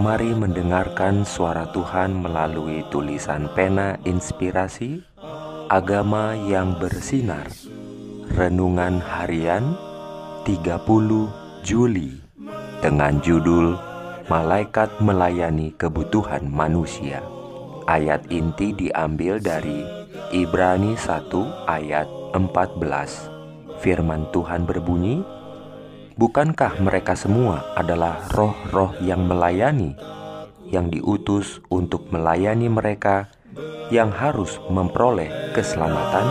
Mari mendengarkan suara Tuhan melalui tulisan pena inspirasi Agama yang bersinar. Renungan harian 30 Juli Dengan judul Malaikat melayani kebutuhan manusia. Ayat inti diambil dari Ibrani 1 ayat 14 Firman Tuhan berbunyi, Bukankah mereka semua adalah roh-roh yang melayani, yang diutus untuk melayani mereka yang harus memperoleh keselamatan?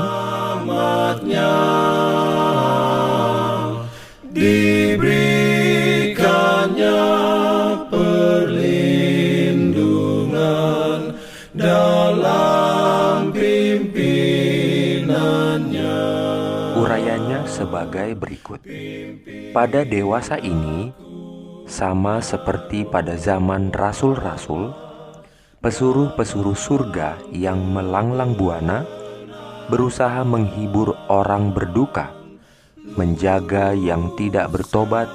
Diberikannya perlindungan dalam pimpinannya. Urayanya sebagai berikut. Pada dewasa ini, sama seperti pada zaman rasul-rasul, pesuruh-pesuruh surga yang melanglang buana berusaha menghibur orang berduka, menjaga yang tidak bertobat,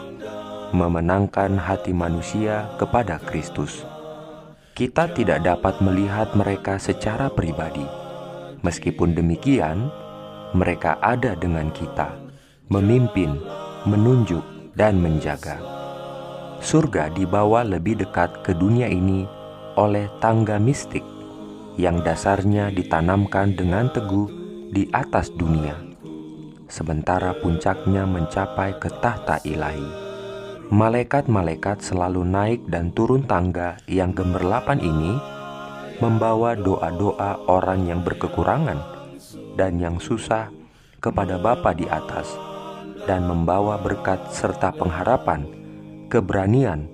memenangkan hati manusia kepada Kristus. Kita tidak dapat melihat mereka secara pribadi. Meskipun demikian, mereka ada dengan kita, memimpin menunjuk, dan menjaga. Surga dibawa lebih dekat ke dunia ini oleh tangga mistik yang dasarnya ditanamkan dengan teguh di atas dunia, sementara puncaknya mencapai ke tahta ilahi. Malaikat-malaikat selalu naik dan turun tangga yang gemerlapan ini membawa doa-doa orang yang berkekurangan dan yang susah kepada Bapa di atas dan membawa berkat serta pengharapan, keberanian,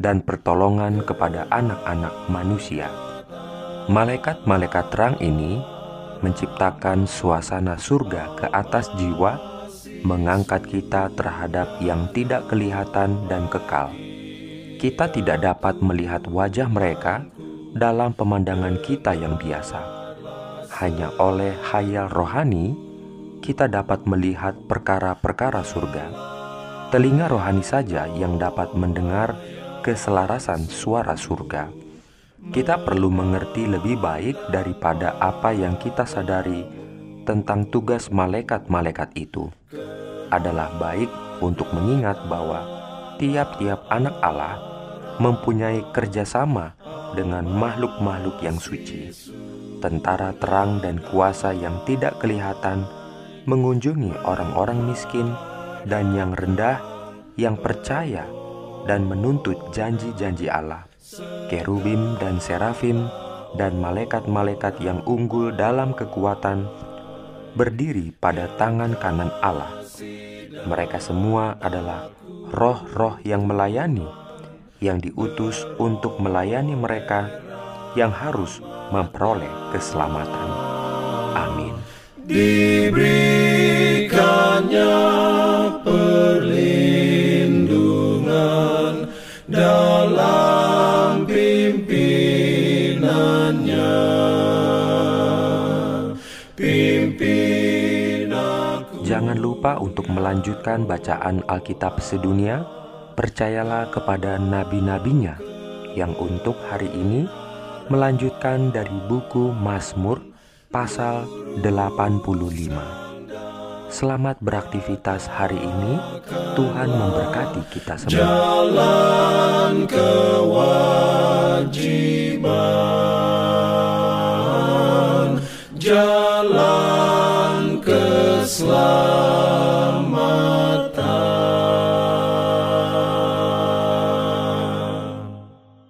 dan pertolongan kepada anak-anak manusia. Malaikat-malaikat terang ini menciptakan suasana surga ke atas jiwa, mengangkat kita terhadap yang tidak kelihatan dan kekal. Kita tidak dapat melihat wajah mereka dalam pemandangan kita yang biasa. Hanya oleh hayal rohani, kita dapat melihat perkara-perkara surga. Telinga rohani saja yang dapat mendengar keselarasan suara surga. Kita perlu mengerti lebih baik daripada apa yang kita sadari tentang tugas malaikat-malaikat itu. Adalah baik untuk mengingat bahwa tiap-tiap anak Allah mempunyai kerjasama dengan makhluk-makhluk yang suci, tentara terang dan kuasa yang tidak kelihatan mengunjungi orang-orang miskin dan yang rendah yang percaya dan menuntut janji-janji Allah. Kerubim dan serafim dan malaikat-malaikat yang unggul dalam kekuatan berdiri pada tangan kanan Allah. Mereka semua adalah roh-roh yang melayani, yang diutus untuk melayani mereka yang harus memperoleh keselamatan. Amin diberikannya perlindungan dalam pimpinannya. Pimpin aku. Jangan lupa untuk melanjutkan bacaan Alkitab sedunia. Percayalah kepada nabi-nabinya yang untuk hari ini melanjutkan dari buku Mazmur pasal 85. Selamat beraktivitas hari ini. Tuhan memberkati kita semua. Jalan kewajiban, jalan keselamatan.